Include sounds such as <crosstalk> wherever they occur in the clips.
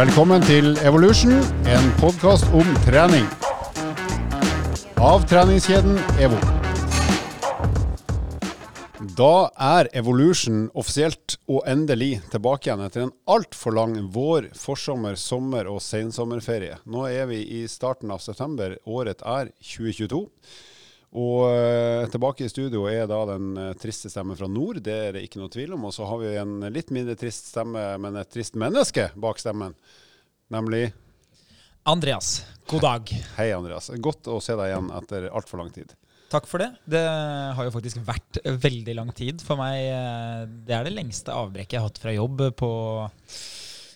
Velkommen til Evolution, en podkast om trening. Av treningskjeden EVO. Da er Evolution offisielt og endelig tilbake igjen etter en altfor lang vår, forsommer, sommer og sensommerferie. Nå er vi i starten av september. Året er 2022. Og eh, tilbake i studio er da den eh, triste stemmen fra nord, det er det ikke noe tvil om. Og så har vi en litt mindre trist stemme, men et trist menneske bak stemmen. Nemlig Andreas, god dag. Hei, Andreas. Godt å se deg igjen etter altfor lang tid. Takk for det. Det har jo faktisk vært veldig lang tid for meg. Det er det lengste avbrekket jeg har hatt fra jobb på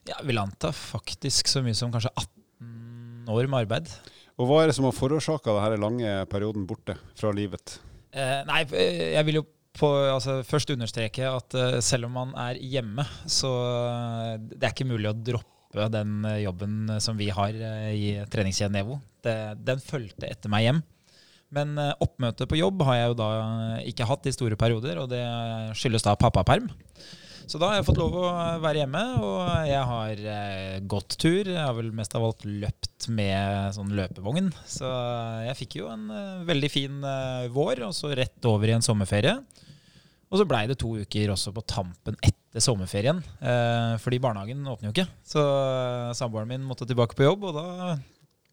jeg vil anta faktisk så mye som kanskje 18 år med arbeid. Og hva er det som har forårsaka denne lange perioden borte fra livet? Eh, nei, eh, jeg vil jo på, altså, først understreke at uh, selv om man er hjemme, så uh, det er ikke mulig å droppe den uh, jobben som vi har i treningskjeden EVO. Det, den fulgte etter meg hjem. Men oppmøte på jobb har jeg jo da ikke hatt i store perioder, og det skyldes da pappaperm. Så da har jeg fått lov å være hjemme, og jeg har eh, gått tur. Jeg har vel mest av alt løpt med sånn løpevogn. Så jeg fikk jo en eh, veldig fin eh, vår, og så rett over i en sommerferie. Og så blei det to uker også på tampen etter sommerferien, eh, fordi barnehagen åpner jo ikke. Så eh, samboeren min måtte tilbake på jobb, og da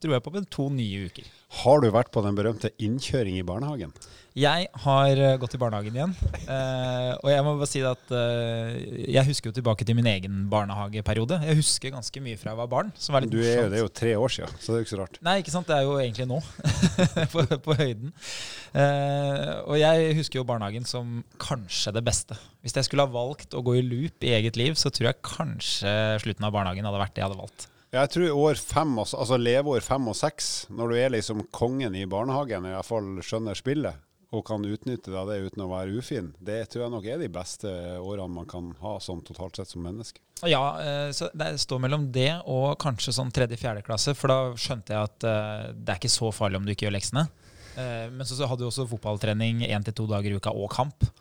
dro jeg på med to nye uker. Har du vært på den berømte innkjøring i barnehagen? Jeg har eh, gått i barnehagen igjen. eh, og jeg må bare si at eh, jeg husker jo tilbake til min egen barnehageperiode. Jeg husker ganske mye fra jeg var barn. Som var litt Du er jo, det er jo tre år siden, så det er jo ikke så rart. Nei, ikke sant. Det er jo egentlig nå. <laughs> på, på høyden. Eh, og jeg husker jo barnehagen som kanskje det beste. Hvis jeg skulle ha valgt å gå i loop i eget liv, så tror jeg kanskje slutten av barnehagen hadde vært det jeg hadde valgt. Jeg tror år fem, altså leveår fem og seks, når du er liksom kongen i barnehagen, i hvert fall skjønner spillet, og kan utnytte deg det uten å være ufin, det tror jeg nok er de beste årene man kan ha sånn totalt sett som menneske. Ja, eh, så det står mellom det og kanskje sånn tredje-fjerde klasse, for da skjønte jeg at eh, det er ikke så farlig om du ikke gjør leksene. Eh, Men så hadde du også fotballtrening én til to dager i uka og kamp.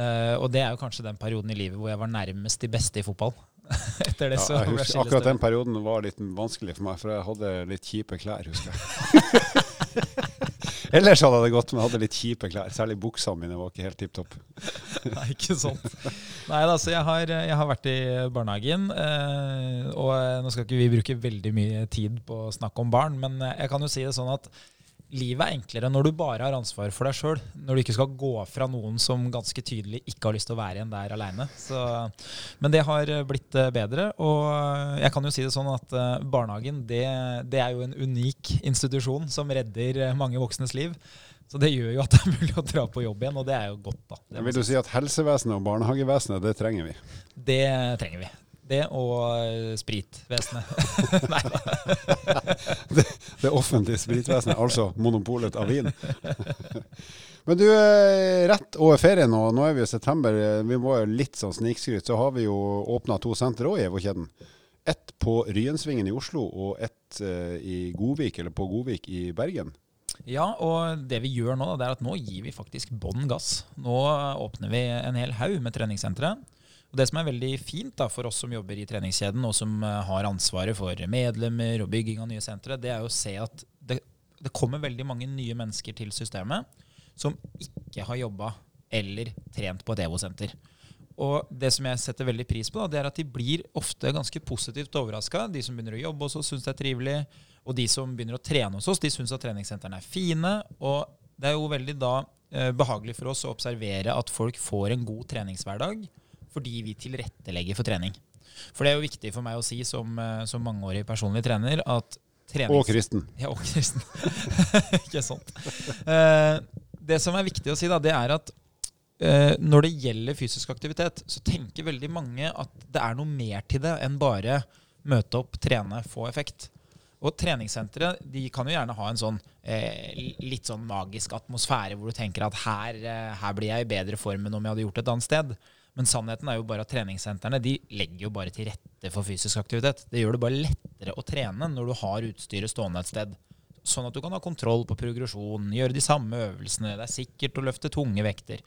Og det er jo kanskje den perioden i livet hvor jeg var nærmest de beste i fotball. <laughs> Etter det Ja, så ble husker, akkurat den perioden var litt vanskelig for meg, for jeg hadde litt kjipe klær, husker jeg. <laughs> Ellers hadde det gått, men jeg hadde litt kjipe klær. Særlig buksene mine var ikke helt tipp topp. <laughs> Nei, ikke sant. Nei da, så jeg har, jeg har vært i barnehagen. Eh, og nå skal ikke vi bruke veldig mye tid på å snakke om barn, men jeg kan jo si det sånn at livet er enklere når du bare har ansvar for deg sjøl. Når du ikke skal gå fra noen som ganske tydelig ikke har lyst til å være igjen der aleine. Men det har blitt eh, bedre. Og jeg kan jo si det sånn at eh, barnehagen det, det er jo en unik institusjon som redder eh, mange voksnes liv. Så det gjør jo at det er mulig å dra på jobb igjen, og det er jo godt, da. Det Vil du si at helsevesenet og barnehagevesenet, det trenger vi? Det trenger vi. Det og eh, spritvesenet. <laughs> Nei da. Det offentlige spritvesenet, altså monopolet av vin. <laughs> Men du, eh, rett over ferien, og nå er vi i september, eh, vi må jo litt sånn snikskryt, så har vi jo åpna to senter òg i EVO-kjeden. Ett på Ryensvingen i Oslo, og ett i Godvik, eller på Godvik i Bergen. Ja, og det vi gjør nå, det er at nå gir vi faktisk bånn gass. Nå åpner vi en hel haug med treningssentre. Og Det som er veldig fint da, for oss som jobber i treningskjeden, og som eh, har ansvaret for medlemmer og bygging av nye sentre, det er å se at det, det kommer veldig mange nye mennesker til systemet som ikke har jobba eller trent på et EVO-senter. Og det som jeg setter veldig pris på, da, det er at de blir ofte ganske positivt overraska. De som begynner å jobbe hos oss, syns det er trivelig. Og de som begynner å trene hos oss, de syns at treningssentrene er fine. Og det er jo veldig da eh, behagelig for oss å observere at folk får en god treningshverdag fordi vi tilrettelegger for trening. For det er jo viktig for meg å si som, eh, som mangeårig personlig trener at trenings... Og kristen. Ja, og kristen. <laughs> Ikke sant. Eh, det som er viktig å si, da, det er at eh, når det gjelder fysisk aktivitet, så tenker veldig mange at det er noe mer til det enn bare møte opp, trene, få effekt. Og treningssentre de kan jo gjerne ha en sånn eh, litt sånn magisk atmosfære hvor du tenker at her, her blir jeg i bedre form enn om jeg hadde gjort et annet sted. Men sannheten er jo bare at treningssentrene de legger jo bare til rette for fysisk aktivitet. Det gjør det bare lettere å trene når du har utstyret stående et sted. Sånn at du kan ha kontroll på progresjonen, gjøre de samme øvelsene. Det er sikkert å løfte tunge vekter.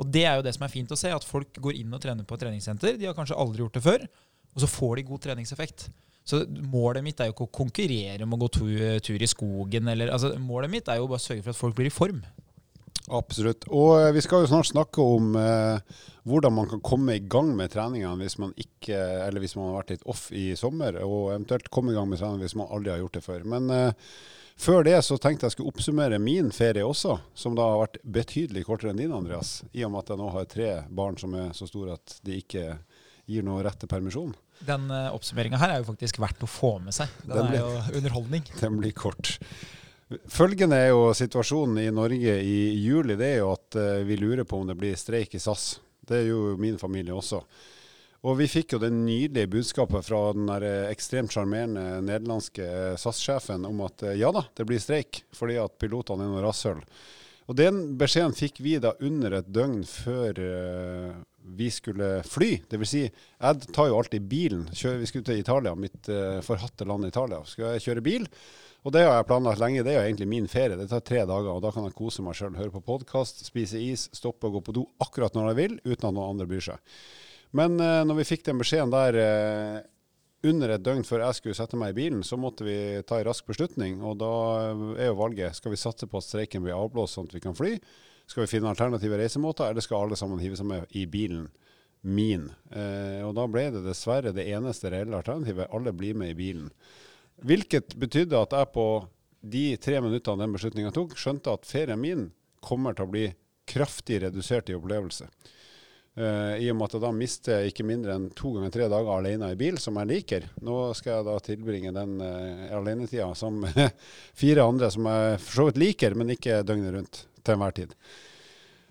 Og det er jo det som er fint å se, at folk går inn og trener på et treningssenter. De har kanskje aldri gjort det før, og så får de god treningseffekt. Så målet mitt er jo ikke å konkurrere om å gå tur, i skogen. Eller, altså, målet mitt er jo bare å sørge for at folk blir i form. Absolutt. Og eh, vi skal jo snart snakke om eh, hvordan man kan komme i gang med treningene hvis man ikke, eller hvis man har vært litt off i sommer, og eventuelt komme i gang med trening hvis man aldri har gjort det før. Men eh, før det så tenkte jeg skulle oppsummere min ferie også, som da har vært betydelig kortere enn din, Andreas. I og med at jeg nå har tre barn som er så store at de ikke gir noe rett til permisjon. Den uh, oppsummeringa her er jo faktisk verdt å få med seg. Den, den blir, er jo underholdning. <laughs> Den blir kort. Følgende er jo situasjonen i Norge i juli. Det er jo at uh, vi lurer på om det blir streik i SAS. Det er jo min familie også. Og vi fikk jo det nydelige budskapet fra den der eh, ekstremt sjarmerende nederlandske eh, SAS-sjefen om at ja da, det blir streik fordi at pilotene er noe rasshøl. Og den beskjeden fikk vi da under et døgn før vi skulle fly. Vil si, jeg tar jo alltid bilen. Kjører, vi skulle til Italia, mitt forhatte land Italia. Skal jeg kjøre bil? Og det har jeg planlagt lenge. Det er jo egentlig min ferie. Det tar tre dager, og da kan jeg kose meg sjøl. Høre på podkast, spise is, stoppe og gå på do akkurat når jeg vil, uten at noen andre bryr seg. Men eh, når vi fikk den beskjeden der eh, under et døgn før jeg skulle sette meg i bilen, så måtte vi ta en rask beslutning. Og da er jo valget skal vi satse på at streiken blir avblåst sånn at vi kan fly. Skal vi finne alternative reisemåter, eller skal alle sammen hive seg med i bilen min? Eh, og da ble det dessverre det eneste reelle alternativet. Alle blir med i bilen. Hvilket betydde at jeg på de tre minuttene den beslutninga tok, skjønte at ferien min kommer til å bli kraftig redusert i opplevelse. Uh, I og med at jeg da mister ikke mindre enn to ganger tre dager alene i bil, som jeg liker. Nå skal jeg da tilbringe den uh, alenetida som <laughs> fire andre som jeg for så vidt liker, men ikke døgnet rundt til enhver tid.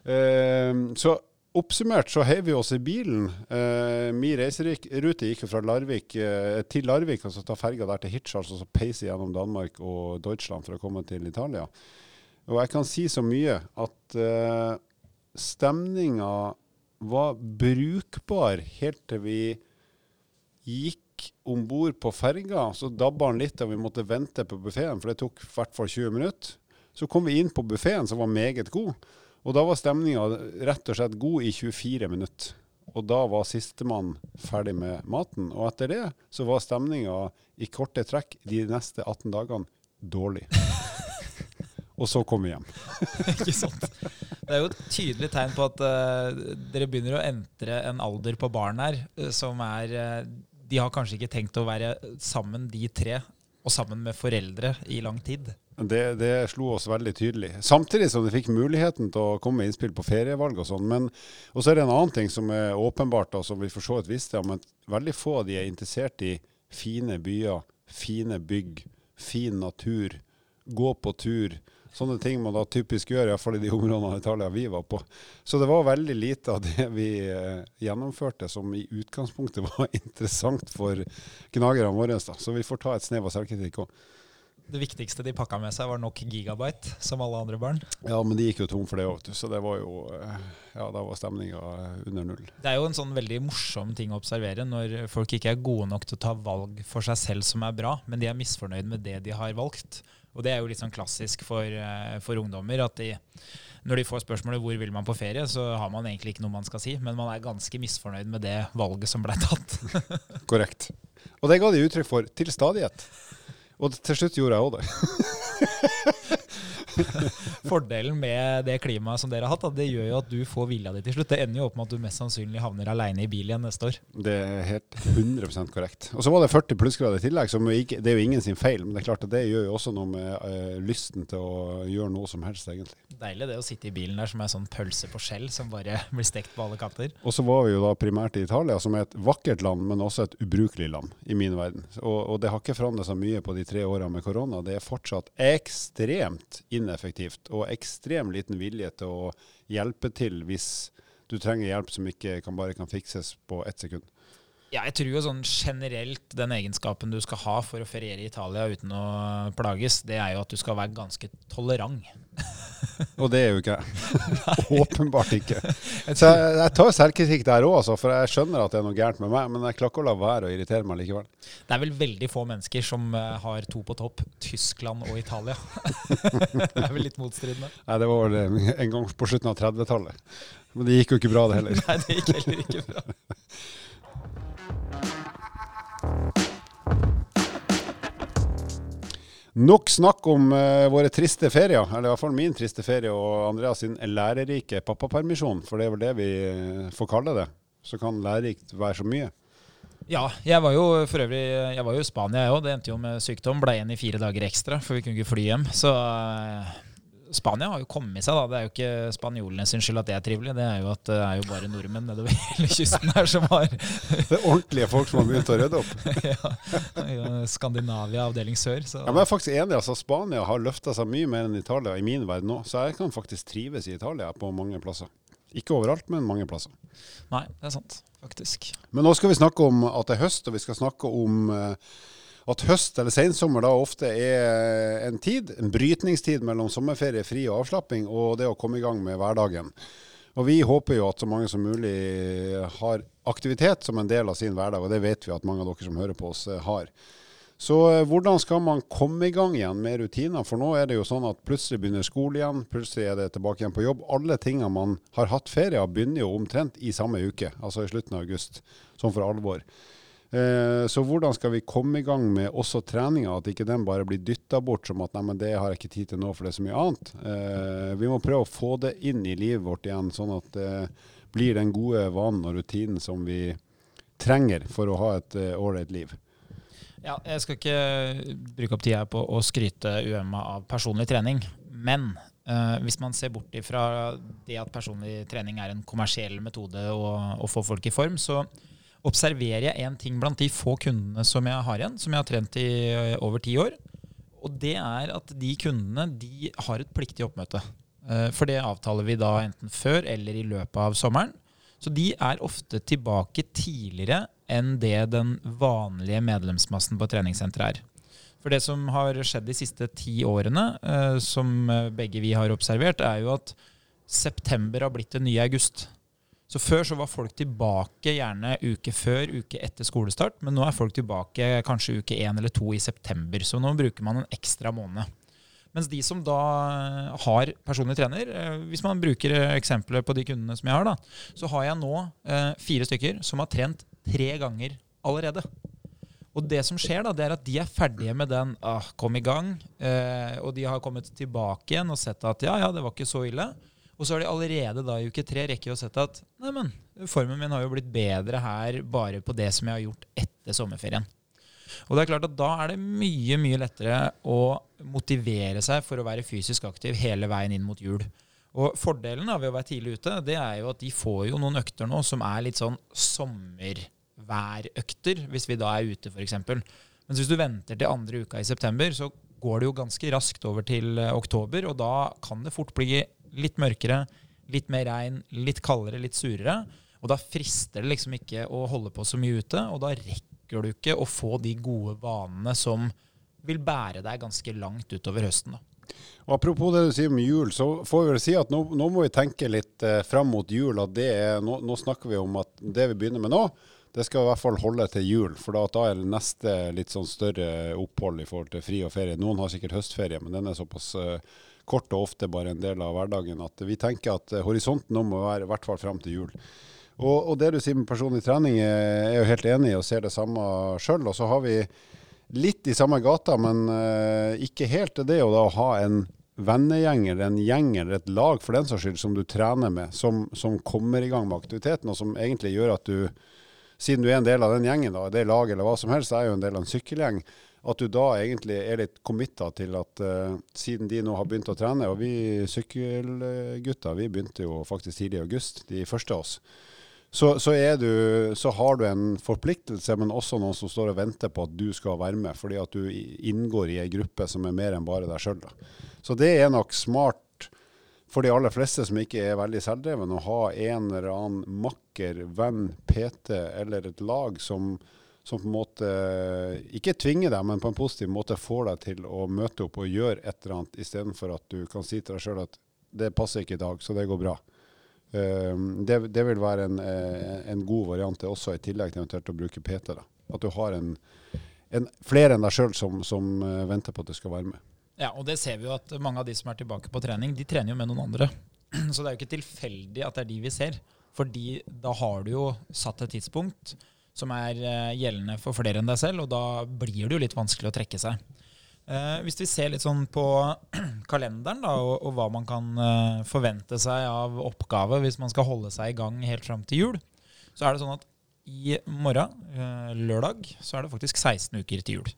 Uh, så Oppsummert så heiv vi oss i bilen. Eh, min reiserute gikk fra Larvik eh, til Larvik, og så ta ferga der til Hirtshals og så peise gjennom Danmark og Deutschland for å komme til Italia. Og jeg kan si så mye at eh, stemninga var brukbar helt til vi gikk om bord på ferga. Så dabba den litt, og vi måtte vente på buffeen, for det tok i hvert fall 20 minutter. Så kom vi inn på buffeen, som var meget god. Og da var stemninga rett og slett god i 24 minutter. Og da var sistemann ferdig med maten. Og etter det så var stemninga i korte trekk de neste 18 dagene dårlig. og så kom vi hjem. <laughs> Ikke sant. Det er jo et tydelig tegn på at uh, dere begynner å entre en alder på barn her uh, som er uh, De har kanskje ikke tenkt å være sammen, de tre, og sammen med foreldre i lang tid. Det, det, slo oss veldig tydelig. Samtidig som de fikk muligheten til å komme med innspill på ferievalg og sånn. Men så er det en annen ting som er åpenbart, og som vi for så vidt visste, at veldig få av de er interessert i fine byer, fine bygg, fin natur, gå på tur. Sånne ting man da typisk gjør, iallfall i de områdene Italia vi var på. Så det var veldig lite av det vi eh, gjennomførte som i utgangspunktet <laughs> var interessant for gnagerne våre. Da. Så vi får ta et snev av selvkritikk òg. Det viktigste de pakka med seg, var nok gigabyte, som alle andre barn. Ja, men de gikk jo tom for det òg, så det var jo eh, Ja, da var stemninga under null. Det er jo en sånn veldig morsom ting å observere når folk ikke er gode nok til å ta valg for seg selv som er bra, men de er misfornøyd med det de har valgt. Og det er jo litt sånn klassisk for, eh, for ungdommer at de når de får spørsmålet hvor vil man på ferie, så har man egentlig ikke noe man skal si, men man er ganske misfornøyd med det valget som ble tatt. <laughs> Korrekt. Og det ga de uttrykk for til stadighet. Og til slutt gjorde jeg òg det. <laughs> Fordelen med det klimaet som dere har hatt, det gjør jo at du får vilja di til slutt. Det ender jo opp med at du mest sannsynlig havner aleine i bil igjen neste år. Det er helt 100% korrekt. Og så var det 40 plussgrader i tillegg, som det er jo ingen sin feil. Men det er klart at det gjør jo også noe med uh, lysten til å gjøre noe som helst, egentlig. Deilig det å sitte i bilen der som er sånn pølse på skjell som bare <laughs> blir stekt på alle kanter. Og så var vi jo da primært i Italia, som er et vakkert land, men også et ubrukelig land i min verden. Og, og det har ikke forandret seg mye på de tre årene med korona. Det er fortsatt ekstremt ineffektivt og ekstrem liten vilje til å hjelpe til hvis du trenger hjelp som ikke kan, bare kan fikses på ett sekund. Ja, jeg tror jo sånn generelt den egenskapen du skal ha for å feriere i Italia uten å plages, det er jo at du skal være ganske tolerant. <laughs> <laughs> Og det er jo ikke jeg. <laughs> <laughs> Åpenbart ikke. Så jeg, jeg tar selvkritikk der òg, altså, for jeg skjønner at det er noe gærent med meg. Men jeg klarer ikke å la være å irritere meg likevel. Det er vel veldig få mennesker som eh, har to på topp, Tyskland og Italia. det er vel litt motstridende. Nei, det var en gang på slutten av 30-tallet. Men det gikk jo ikke bra, det heller. Nei, det gikk heller ikke bra. Nok snakk om uh, våre triste ferier, eller i hvert fall min triste ferie og Andreas sin lærerike pappapermisjon, for det er vel det vi eh, får kalle det. Så kan lærerikt være så mye. Ja, jeg var jo for øvrig Jeg var jo i Spania, jeg òg. Det endte jo med sykdom. Ble igjen i fire dager ekstra, for vi kunne ikke fly hjem. Så uh, Spania har jo kommet seg, da. Det er jo ikke spanjolene sin skyld at det er trivelig. Det er jo at det er jo bare nordmenn nedover <laughs> hele kysten her som har Det er ordentlige folk som har begynt å rydde opp. <laughs> ja, Skandinavia avdeling sør. Så. Ja, men jeg er faktisk enig. altså Spania har løfta seg mye mer enn Italia i min verden nå. Så jeg kan faktisk trives i Italia på mange plasser. Ikke overalt, men mange plasser. Nei, det er sant. Faktisk. Men nå skal vi snakke om at det er høst, og vi skal snakke om uh, at høst eller sensommer da ofte er en tid, en brytningstid mellom sommerferie, fri og avslapping, og det å komme i gang med hverdagen. Og Vi håper jo at så mange som mulig har aktivitet som en del av sin hverdag, og det vet vi at mange av dere som hører på oss eh, har. Så eh, hvordan skal man komme i gang igjen med rutiner? For nå er det jo sånn at plutselig begynner skole igjen, plutselig er det tilbake igjen på jobb. Alle tingene man har hatt ferie av, begynner jo omtrent i samme uke, altså i slutten av august, sånn for alvor. Eh, så hvordan skal vi komme i gang med også treninga, at ikke den bare blir dytta bort som at nei, det har jeg ikke tid til nå, for det er så mye annet. Eh, vi må prøve å få det inn i livet vårt igjen, sånn at det blir den gode vanen og rutinen som vi trenger for å ha et eh, ålreit liv. Ja, jeg skal ikke bruke opp tida på å skryte UMA av personlig trening, men Uh, hvis man ser bort ifra det at personlig trening er en kommersiell metode å, å, få folk i form, så observerer jeg én ting blant de få kundene som jeg har igjen, som jeg har trent i eh, over ti år. Og det er at de kundene de har et pliktig oppmøte. Eh, for det avtaler vi da enten før eller i løpet av sommeren. Så de er ofte tilbake tidligere enn det den vanlige medlemsmassen på treningssenteret er. For det som har skjedd de siste ti årene, eh, som begge vi har observert, er jo at september har blitt det nye august. Så Før så var folk tilbake gjerne uke før, uke etter skolestart. Men nå er folk tilbake kanskje uke én eller to i september. Så nå bruker man en ekstra måned. Mens de som da har personlig trener, eh, hvis man bruker eksempler på de kundene som jeg har, da, så har jeg nå eh, fire stykker som har trent tre ganger allerede. Og det som skjer da, det er at de er ferdige med den ah, 'kom i gang', eh, og de har kommet tilbake igjen og sett at ja, ja, det var ikke så ille. Og så har de allerede da i uke tre rekket å sett at neimen, formen min har jo blitt bedre her bare på det som jeg har gjort etter sommerferien. Og det er klart at Da er det mye mye lettere å motivere seg for å være fysisk aktiv hele veien inn mot jul. Og Fordelen av å være tidlig ute det er jo at de får jo noen økter nå som er litt sånn sommerværøkter, hvis vi da er ute f.eks. Mens hvis du venter til andre uka i september, så går det jo ganske raskt over til eh, oktober, og da kan det fort bli litt mørkere, litt mer regn, litt kaldere, litt surere. Og da frister det liksom ikke å holde på så mye ute, og da rekker du ikke å få de gode vanene som vil bære deg ganske langt utover høsten. da. Og Apropos det du sier om jul, så får vi vel si at nå, nå må vi tenke litt eh, fram mot jul. at er, nå, nå, snakker vi om at det vi begynner med nå, det skal i hvert fall holde til jul. For da, da er det neste litt sånn større opphold i forhold til fri og ferie. Noen har sikkert høstferie, men den er såpass eh, kort og ofte bare en del av hverdagen. At vi tenker at eh, horisonten nå må være i hvert fall frem til jul. Og, og, det du sier med personlig trening, eh, er jeg jo helt enig i og ser det samme sjøl. Og så har vi litt i samme gata, men uh, ikke helt. Til det å da ha en vennegjeng eller en gjeng eller et lag for den saks skyld som du trener med, som, som, kommer i gang med aktiviteten, og som egentlig gjør at du, siden du er en del av den gjengen, da, det laget eller hva som helst, er jo en del av en sykkelgjeng, at du da egentlig er litt committa til at uh, siden de nå har begynt å trene, og vi sykkelgutter vi begynte jo faktisk tidlig i august, de første av oss, så, så, du, så, har du en forpliktelse, men også noen som står og venter på at du skal være med, fordi at du inngår i ei gruppe som er mer enn bare deg sjøl. Så det er nok smart for de aller fleste som ikke er veldig selvdreven, å ha en eller annen makker, venn, PT eller et lag som, som på en måte ikke tvinger deg, men på en positiv måte får deg til å møte opp og gjøre et eller annet, istedenfor at du kan si til deg sjøl at det passer ikke i dag, så det går bra. Um, det, det, vil være en, eh, en, god variant også, i tillegg til eventuelt å bruke PT. Da. At du har en, en flere enn deg sjøl som, som uh, venter på at du skal være med. Ja, og det ser vi jo at mange av de som er tilbake på trening, de trener jo med noen andre. <clears throat> Så det er jo ikke tilfeldig at det er de vi ser. Fordi da har du jo satt et tidspunkt som er eh, gjeldende for flere enn deg selv, og da blir det jo litt vanskelig å trekke seg. Eh, hvis vi ser litt sånn på <clears throat> kalenderen da, og, og hva man kan eh, forvente seg av oppgave hvis man skal holde seg i gang helt fram til jul, så er det sånn at i morgen, eh, lørdag, så er det faktisk 16 uker til jul.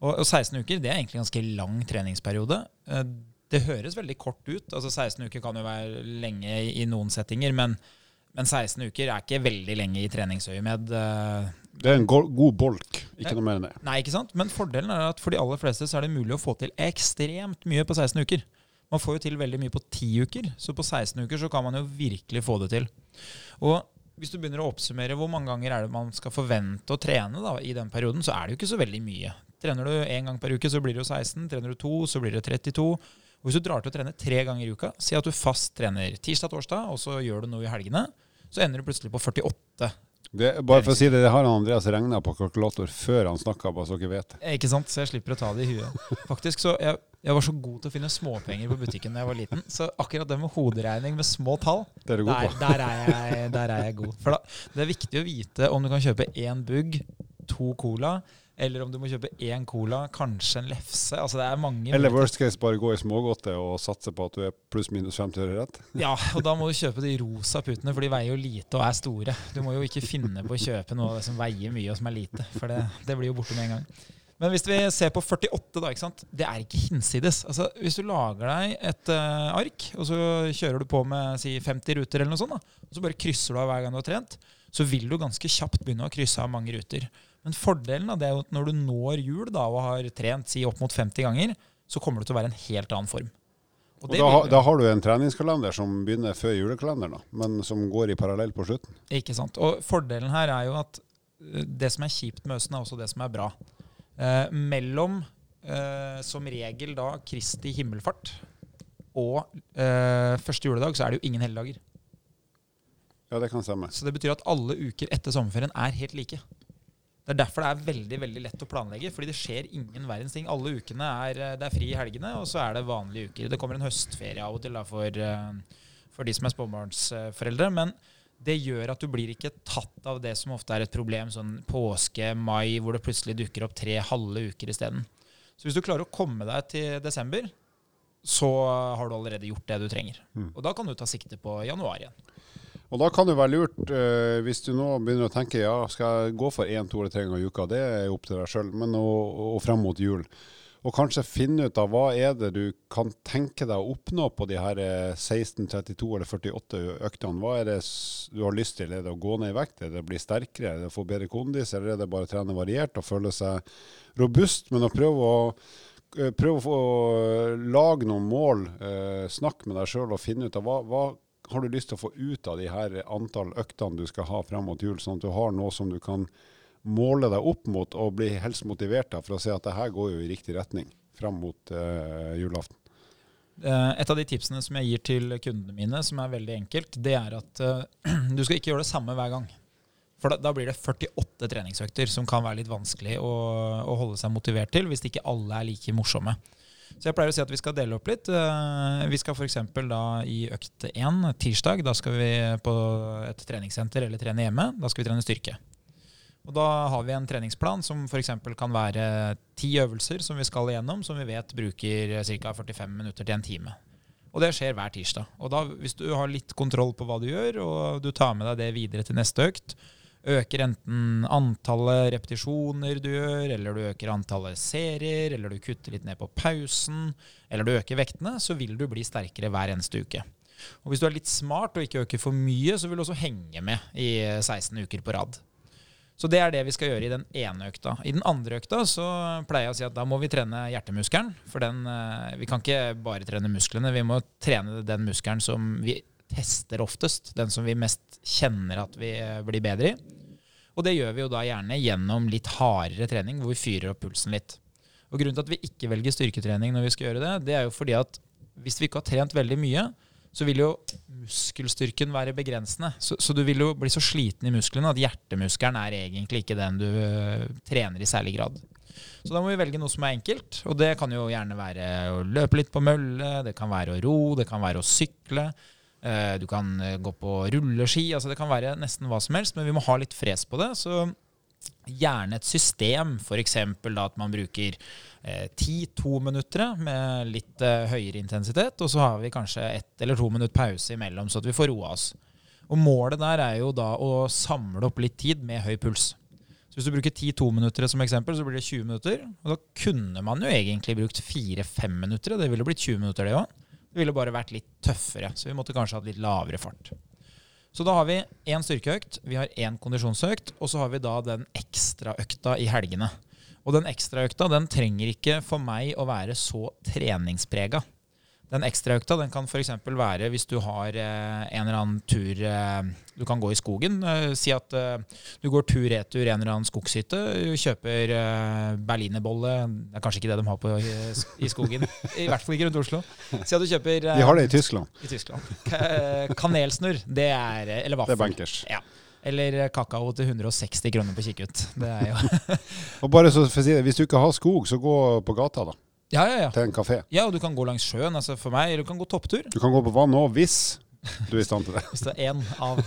Og, og 16 uker det er egentlig en ganske lang treningsperiode. Eh, det høres veldig kort ut. altså 16 uker kan jo være lenge i, i noen settinger, men, men 16 uker er ikke veldig lenge i treningsøyemed. Eh, Det er en go god bolk, ikke noe mer enn det. Nei, ikke sant? Men fordelen er at for de aller fleste så er det mulig å få til ekstremt mye på 16 uker. Man får jo til veldig mye på 10 uker, så på 16 uker så kan man jo virkelig få det til. Og hvis du begynner å oppsummere hvor mange ganger er det man skal forvente å trene da, i den perioden, så er det jo ikke så veldig mye. Trener du én gang per uke, så blir det jo 16. Trener du to, så blir det 32. Og hvis du drar til å trene tre ganger i uka, si at du fast trener tirsdag-torsdag, og så gjør du noe i helgene, så ender du plutselig på 48 det. Bare for å si det, det har han Andreas regna på kalkulator før han snakka, bare så dere vet det. Eh, Ikke sant? Så jeg slipper å ta det i huet. <laughs> Faktisk så jeg, jeg var så god til å finne småpenger på butikken da jeg var liten. Så akkurat det med hoderegning med små tall, er du god der, på. der, er jeg, der er jeg god. For da, det er viktig å vite om du kan kjøpe én bugg, to cola, eller om du må kjøpe én cola, kanskje en lefse. Altså det er mange Eller worst case, bare gå i smågodte og satse på at du er pluss-minus 50 øre rett. Ja, og da må du kjøpe de rosa putene, for de veier jo lite og er store. Du må jo ikke finne på å kjøpe noe av det som veier mye og som er lite, for det, det blir jo borte med en gang. Men hvis vi ser på 48, da, ikke sant? det er ikke hinsides. Altså, hvis du lager deg et uh, ark, og så kjører du på med si, 50 ruter, eller noe sånt, da, og så bare krysser du av hver gang du har trent, så vil du ganske kjapt begynne å krysse av mange ruter. Men fordelen av det er at når du når hjul da, og har trent si, opp mot 50 ganger, så kommer du til å være en helt annen form. Og og da, ha- da har du en treningskalender som begynner før julekalenderen, men som går i parallell på slutten. Ikke sant? Og fordelen her er jo at eh, det som er kjipt med høsten, er også det som er bra. Eh, mellom eh, som regel da Kristi himmelfart og eh, første juledag, så er det jo ingen helligdager. Ja, det kan stemme. Så det betyr at alle uker etter sommerferien er helt like. Det er derfor det er veldig veldig lett å planlegge, fordi det skjer ingen verdens ting. Alle ukene er, eh, det er fri i helgene, og så er det vanlige uker. Det kommer en høstferie av og til da, for, eh, for de som er småbarnsforeldre. Men det gjør at du blir ikke tatt av det som ofte er et problem, sånn påske, mai, hvor det plutselig dukker opp tre halve uker isteden. Så hvis du klarer å komme deg til desember, så har du allerede gjort det du trenger. Mm. Og da kan du ta sikte på januar igjen. Og da kan det være lurt, eh, hvis du nå begynner å tenke ja, skal jeg gå for én, to eller tre ganger i uka, det er opp til deg sjøl, men og, og frem mot jul. Og kanskje finne ut av hva er det du kan tenke deg å oppnå på de her eh, 16, 32 eller 48 øktene. Hva er det du har lyst til? Er det å gå ned i vekt? Er det å bli sterkere? Er det å få bedre kondis? Eller er det bare å trene variert og føle seg robust? Men å prøve å prøve Prøv å få lage noen mål, eh, snakk med deg sjøl og finne ut av hva, hva har du lyst til å få ut av de her antall øktene du skal ha frem mot jul, sånn at du har noe som du kan måle deg opp mot og bli helst motivert av for å se at det her går jo i riktig retning frem mot uh, julaften. Eh, Et av de tipsene som jeg gir til kundene mine, som er veldig enkelt, det er at uh, <clears throat> du skal ikke gjøre det samme hver gang. For da, da blir det 48 treningsøkter, som kan være litt vanskelig å, å holde seg motivert til, hvis ikke alle er like morsomme. Så jeg pleier å si at vi skal dele opp litt. Eh, Vi skal f.eks. da i økt 1, tirsdag, da skal vi på et treningssenter eller trene hjemme. Da skal vi trene styrke. Og da har vi en treningsplan som f.eks. kan være ti øvelser som vi skal igjennom, som vi vet bruker ca. 45 minutter til en time. Og det skjer hver tirsdag. Og da, hvis du har litt kontroll på hva du gjør, og du tar med deg det videre til neste økt, øker enten antallet repetisjoner du gjør, eller du øker antallet serier, eller du kutter litt ned på pausen, eller du øker vektene, så vil du bli sterkere hver eneste uke. Og hvis du er litt smart og ikke øker for mye, så vil du også henge med i 16 uker på rad. Så det er det vi skal gjøre i den ene økta. I den andre økta så pleier jeg å si at da må vi trene hjertemuskelen. For den, eh, vi kan ikke bare trene musklene, vi må trene den muskelen som vi tester oftest. Den som vi mest kjenner at vi eh, blir bedre i. Og det gjør vi jo da gjerne gjennom litt hardere trening, hvor vi fyrer opp pulsen litt. Og Grunnen til at vi ikke velger styrketrening når vi skal gjøre det, det er jo fordi at hvis vi ikke har trent veldig mye, så vil jo muskelstyrken være begrensende. Så, så du vil jo bli så sliten i musklene at hjertemuskelen er egentlig ikke den du øh, trener i særlig grad. Så da må vi velge noe som er enkelt, og det kan jo gjerne være å løpe litt på mølle, det kan være å ro, det kan være å sykle. Eh, Du kan eh, gå på rulleski, altså det kan være nesten hva som helst, men vi må ha litt fres på det. Så gjerne et system, f.eks. at man bruker eh, ti-to minutter med litt eh, høyere intensitet, og så har vi kanskje ett eller to minutt pause imellom, så at vi får roa oss. Og Målet der er jo da å samle opp litt tid med høy puls. Så Hvis du bruker 10-2 minutter som eksempel, så blir det 20 minutter. Og da kunne man jo egentlig brukt 4-5 minutter, det ville blitt 20 minutter, det òg. Det ville bare vært litt tøffere, så vi måtte kanskje hatt litt lavere fart. Så da har vi én styrkeøkt, vi har én kondisjonsøkt, og så har vi da den ekstraøkta i helgene. Og den ekstraøkta den trenger ikke for meg å være så treningsprega. Den ekstraøkta den kan f.eks. være hvis du har eh, en eller annen tur eh, du kan gå i skogen. Eh, si at eh, du går tur-retur en eller annen skogshytte, kjøper eh, berlinerbolle Det er kanskje ikke det de har på i, i skogen. I hvert fall ikke rundt Oslo. Si at du kjøper eh, De har det i Tyskland. i Tyskland. Ka- Kanelsnurr, det er Eller Det er bankers. Ja. Eller kakao til 160 kroner på kikkut. Det er jo <laughs> <laughs> Og bare så for å si det, Hvis du ikke har skog, så gå på gata, da. Ja, ja, ja. Til en kafé. Ja, og du kan gå langs sjøen. Altså for meg, eller du kan gå topptur. Du kan gå på vann òg, hvis du er i stand til det. <laughs> Hvis det er én av,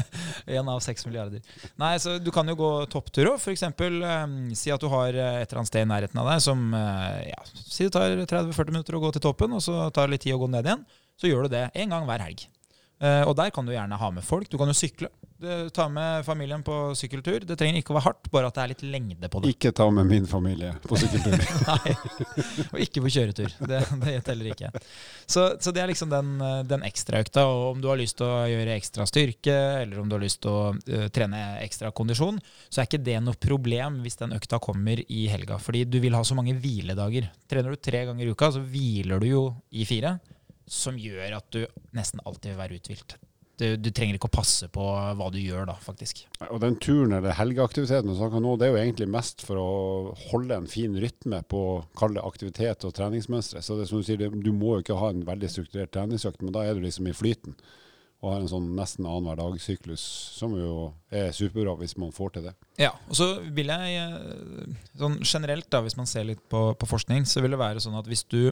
<laughs> en av seks milliarder. Nei, så Du kan jo gå topptur òg. F.eks. Um, si at du har et eller annet sted i nærheten av deg som eh, ja, Si det tar 30-40 minutter å gå til toppen, og så tar det litt tid å gå ned igjen. Så gjør du det en gang hver helg. Eh, og der kan du gjerne ha med folk. Du kan jo sykle. Du, ta med familien på sykkeltur. Det trenger ikke å være hardt, bare at det er litt lengde på det. Ikke ta med min familie på sykkeltur. <laughs> Nei, og ikke på kjøretur. Det, det teller ikke. Så, så det er liksom den, den ekstraøkta. Og om du har lyst til å gjøre ekstra styrke, eller om du har lyst til å uh, trene ekstra kondisjon, så er ikke det noe problem hvis den økta kommer i helga. Fordi du vil ha så mange hviledager. Trener du tre ganger i uka, så hviler du jo i fire. Som gjør at du nesten alltid vil være uthvilt. Du, du trenger ikke å passe på hva du gjør da, faktisk. Og den turen eller helgeaktiviteten du snakker nå, det er jo egentlig mest for å holde en fin rytme på kall det aktivitet og treningsmønstre. Så det er som du sier, du må jo ikke ha en veldig strukturert treningsøkt, men da er du liksom i flyten. Og har en sånn nesten annenhver dag-syklus, som jo er superbra hvis man får til det. Ja, og så vil jeg eh, sånn generelt da, hvis man ser litt på, på forskning, så vil det være sånn at hvis du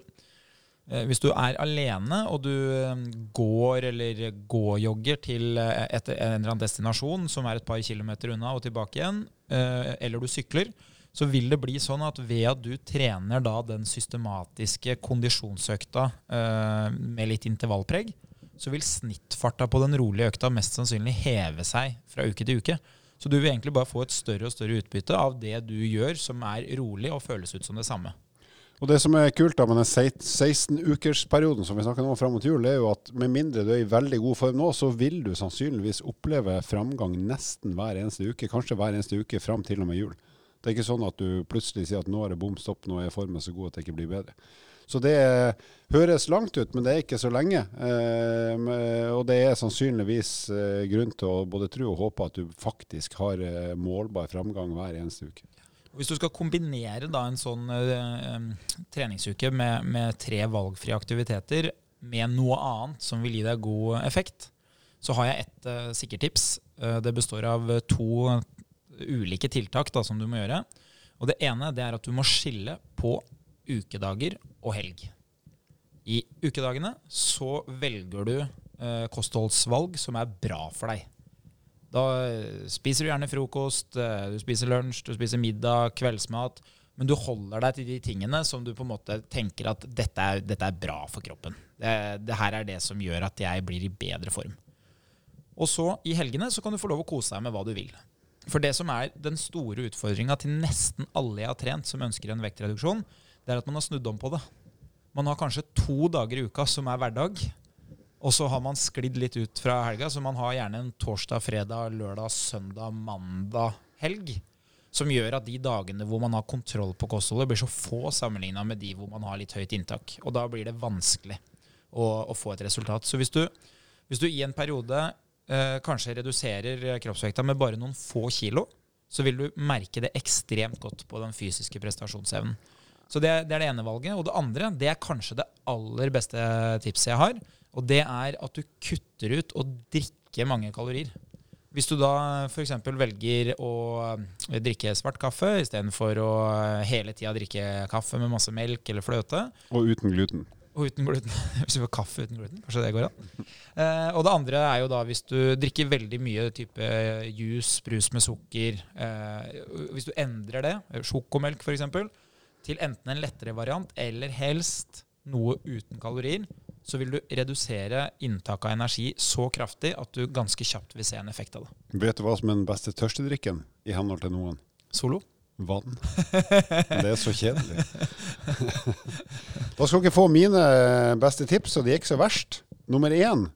hvis du er alene og du eh, går eller gåjogger til eh, et, en eller annen destinasjon som er et par kilometer unna og tilbake igjen, eh, eller du sykler, så vil det bli sånn at ved at du trener da den systematiske kondisjonsøkta eh, med litt intervallpreg, så vil snittfarta på den rolige økta mest sannsynlig heve seg fra uke til uke. Så du vil egentlig bare få et større og større utbytte av det du gjør som er rolig og føles ut som det samme. Og det som er kult da med den 16-ukersperioden som vi snakker om fram mot jul, er jo at med mindre du er i veldig god form nå, så vil du sannsynligvis oppleve framgang nesten hver eneste uke. Kanskje hver eneste uke fram til og med jul. Det er ikke sånn at du plutselig sier at nå er det bom stopp, nå er formen så god at det ikke blir bedre. Så det høres langt ut, men det er ikke så lenge. Eh, og det er sannsynligvis eh, grunn til å både tro og håpe at du faktisk har eh, målbar framgang hver eneste uke. Hvis du skal kombinere da en sånn uh, treningsuke med, med tre valgfrie aktiviteter med noe annet som vil gi deg god effekt, så har jeg et uh, sikkert tips. Uh, det består av to ulike tiltak da, som du må gjøre. Og Det ene det er at du må skille på ukedager og helg. I ukedagene så velger du kostholdsvalg som er bra for deg. Da eh, spiser du gjerne frokost, eh, du spiser lunsj, du spiser middag, kveldsmat. Men du holder deg til de tingene som du på en måte tenker at dette er, dette er bra for kroppen. Det, det her er det som gjør at jeg blir i bedre form. Og så i helgene så kan du få lov å kose deg med hva du vil. For det som er den store utfordringa til nesten alle jeg har trent som ønsker en vektreduksjon, det er at man har snudd om på det. Man har kanskje to dager i uka som er hverdag, og så har man sklidd litt ut fra helga, så man har gjerne en torsdag, fredag, lørdag, søndag, mandag, helg. Som gjør at de dagene hvor man har kontroll på kostholdet, blir så få sammenligna med de hvor man har litt høyt inntak. Og da blir det vanskelig å, å få et resultat. Så hvis du, hvis du i en periode eh, kanskje reduserer kroppsvekta med bare noen få kilo, så vil du merke det ekstremt godt på den fysiske prestasjonsevnen. Så det, det er det ene valget. Og det andre det er kanskje det aller beste tipset jeg har. Og det er at du kutter ut å drikke mange kalorier. Hvis du da f.eks. velger å eh, drikke svart kaffe istedenfor å eh, hele tida drikke kaffe med masse melk eller fløte, Og uten gluten. Og uten gluten. <laughs> Hvis du får kaffe uten gluten, kanskje det går an. Eh, og det andre er jo da hvis du drikker veldig mye type juice, brus med sukker eh, Hvis du endrer det, sjokomelk f.eks., til enten en lettere variant eller helst noe uten kalorier, så vil du redusere inntaket av energi så kraftig at du ganske kjapt vil se en effekt av det. Vet du hva som er den beste tørstedrikken i henhold til noen? Solo? Vann. Det er så kjedelig. Da skal dere få mine beste tips, og de er ikke så verst. Nummer én,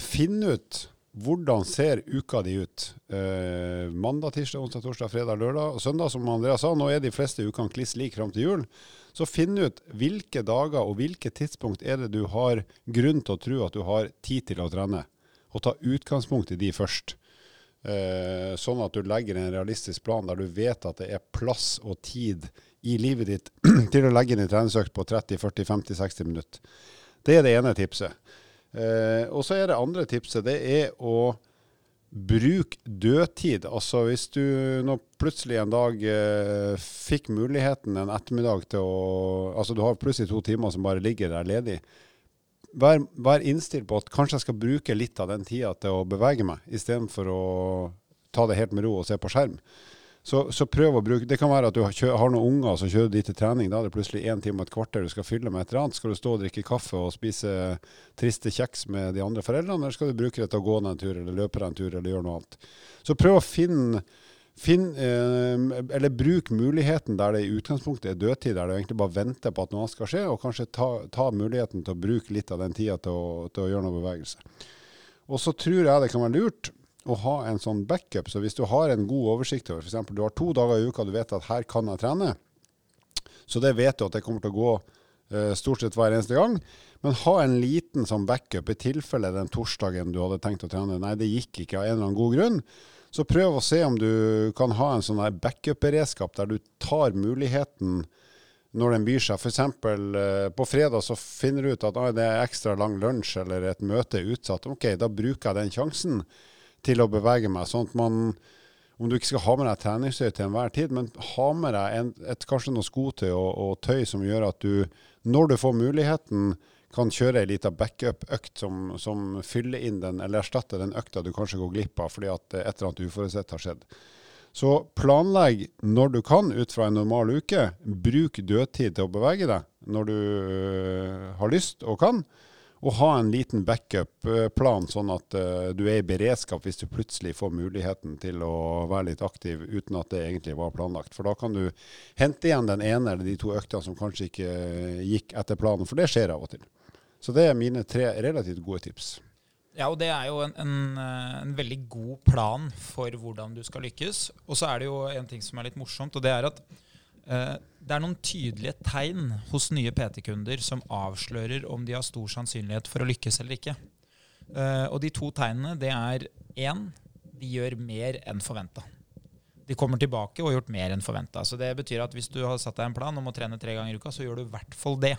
finn ut hvordan ser uka di ut. Eh, mandag, tirsdag, onsdag, torsdag, fredag, lørdag og søndag. Som Andreas sa, nå er de fleste ukene kliss like fram til jul. Så finn ut hvilke dager og hvilke tidspunkt er det du har grunn til å tro at du har tid til å trene. Og ta utgangspunkt i de først. Eh, sånn at du legger en realistisk plan der du vet at det er plass og tid i livet ditt <clears throat> til å legge inn en treningsøkt på 30-40-50-60 minutter. Det er det ene tipset. Eh, og så er det andre tipset, det er å bruke dødtid. Altså hvis du nå plutselig en dag eh, fikk muligheten en ettermiddag til å Altså du har plutselig to timer som bare ligger der ledig. Vær, vær innstilt på at kanskje jeg skal bruke litt av den tida til å bevege meg, istedenfor å ta det helt med ro og se på skjerm. Så, så, prøv å bruke Det kan være at du har, noen unger som kjører de til trening. Da er det plutselig én time og et kvarter du skal fylle med et eller annet. Skal du stå og drikke kaffe og spise triste kjeks med de andre foreldrene, eller skal du bruke det til å gå ned en tur eller løpe deg en tur eller gjøre noe annet. Så prøv å finne Finn, eh, eller bruk muligheten der det i utgangspunktet er dødtid, der du egentlig bare venter på at noe skal skje, og kanskje ta, ta muligheten til å bruke litt av den tida til til å gjøre noe bevegelse. Og så tror jeg det kan være lurt å ha en sånn backup. Så hvis du har en god oversikt over f.eks. du har to dager i uka du vet at her kan jeg trene, så det vet du at det kommer til å gå uh, stort sett hver eneste gang. Men ha en liten sånn backup i tilfelle den torsdagen du hadde tenkt å trene, nei, det gikk ikke av en eller annen god grunn. Så prøv å se om du kan ha en sånn backup-beredskap der du tar muligheten når den byr seg. F.eks. Uh, på fredag så finner du ut at ah, det er ekstra lang lunsj eller et møte er utsatt. Ok, da bruker jeg den sjansen til å bevege meg. sånn at man, om du ikke skal ha med deg treningstøy til enhver tid, men ha med deg en, et, kanskje noe skotøy og, og, tøy som gjør at du, når du får muligheten, kan kjøre ei lita backup-økt som, som, fyller inn den, eller erstatter den økta du kanskje går glipp av fordi at et eller annet uforutsett har skjedd. Så planlegg når du kan ut fra en normal uke. Bruk dødtid til å bevege deg når du øh, har lyst og kan å ha en liten backup-plan, sånn at uh, du er i beredskap hvis du plutselig får muligheten til å være litt aktiv uten at det egentlig var planlagt. For da kan du hente igjen den ene eller de to øktene som kanskje ikke gikk etter planen, for det skjer av og til. Så det er mine tre relativt gode tips. Ja, og det er jo en, en, eh, en, veldig god plan for hvordan du skal lykkes. Og så er det jo en ting som er litt morsomt, og det er at Eh, det er noen tydelige tegn hos nye PT-kunder som avslører om de har stor sannsynlighet for å lykkes eller ikke. Eh, og de to tegnene det er én de gjør mer enn forventa. De kommer tilbake og har gjort mer enn forventa. Så det betyr at hvis du har satt deg en plan om å trene tre ganger i uka, så gjør du i hvert fall det.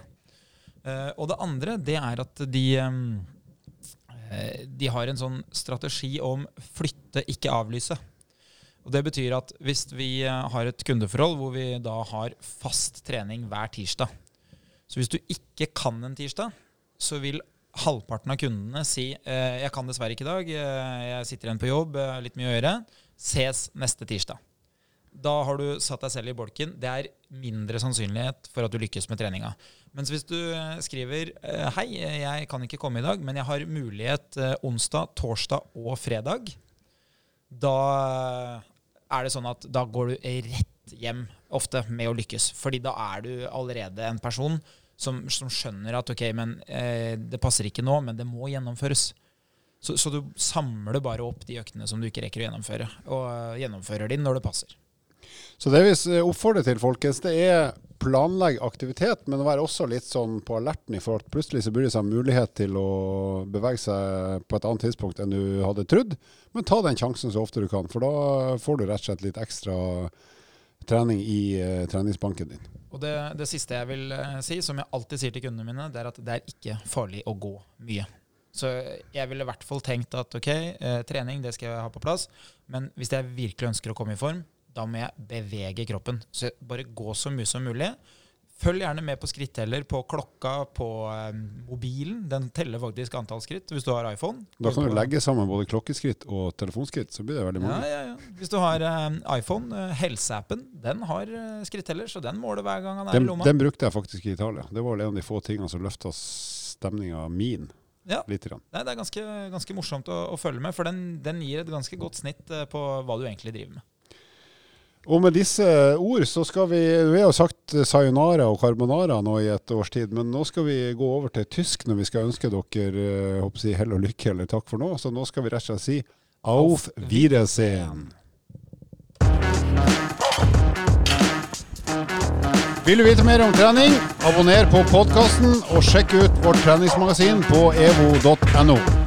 Eh, og det andre det er at de, de har en sånn strategi om flytte, ikke avlyse. Og Det betyr at hvis vi eh, har et kundeforhold hvor vi da har fast trening hver tirsdag Så hvis du ikke kan en tirsdag, så vil halvparten av kundene si eh, jeg kan dessverre ikke i dag, eh, jeg sitter igjen på jobb, litt mye å gjøre. Ses neste tirsdag. Da har du satt deg selv i bolken. Det er mindre sannsynlighet for at du lykkes med treninga. Mens hvis du skriver hei, jeg kan ikke komme i dag, men jeg har mulighet onsdag, torsdag og fredag, da er det sånn at da går du rett hjem ofte med å lykkes. Fordi da er du allerede en person som, som skjønner at ok, men eh, det passer ikke nå, men det må gjennomføres. Så, så, du samler bare opp de øktene som du ikke rekker å gjennomføre, og uh, gjennomfører de når det passer. Så det vi oppfordrer til, folkens, det er planlegg aktivitet, men å være også litt sånn på alerten i forhold til plutselig så burde det seg mulighet til å bevege seg på et annet tidspunkt enn du hadde trodd. Men ta den sjansen så ofte du kan, for da får du rett og slett litt ekstra trening i uh, treningsbanken din. Og det, det, siste jeg vil uh, si, som jeg alltid sier til kundene mine, det er at det er ikke farlig å gå mye. Så jeg ville i hvert fall tenkt at ok, trening det skal jeg ha på plass, men hvis jeg virkelig ønsker å komme i form, da må jeg bevege kroppen. Så bare gå så mye som mulig. Følg gjerne med på skritteller på klokka på eh, mobilen. Den teller faktisk antall skritt hvis du har iPhone. Da kan du legge sammen både klokkeskritt og telefonskritt, så blir det veldig Ja, mange. ja, ja. Hvis du har eh, iPhone, eh, helseappen, den har eh, skritteller, så den måler hver gang han er Den, i lomma. den brukte jeg faktisk i Italia. Det var vel en av de få tingene som løfta stemninga min Ja. litt. Grann. Nei, det er ganske, ganske morsomt å, å følge med, for den, den gir et ganske godt snitt eh, på hva du egentlig driver med. Og med disse ord så skal vi Vi har jo sagt sayonara og carbonara nå i et års tid, men nå skal vi gå over til tysk når vi skal ønske dere eh, håper jeg, hell og lykke eller takk for nå. Så nå skal vi rett og slett si auf Wiedersehen. Vil du vite mer om trening, abonner på podkasten og sjekk ut vårt treningsmagasin på evo.no.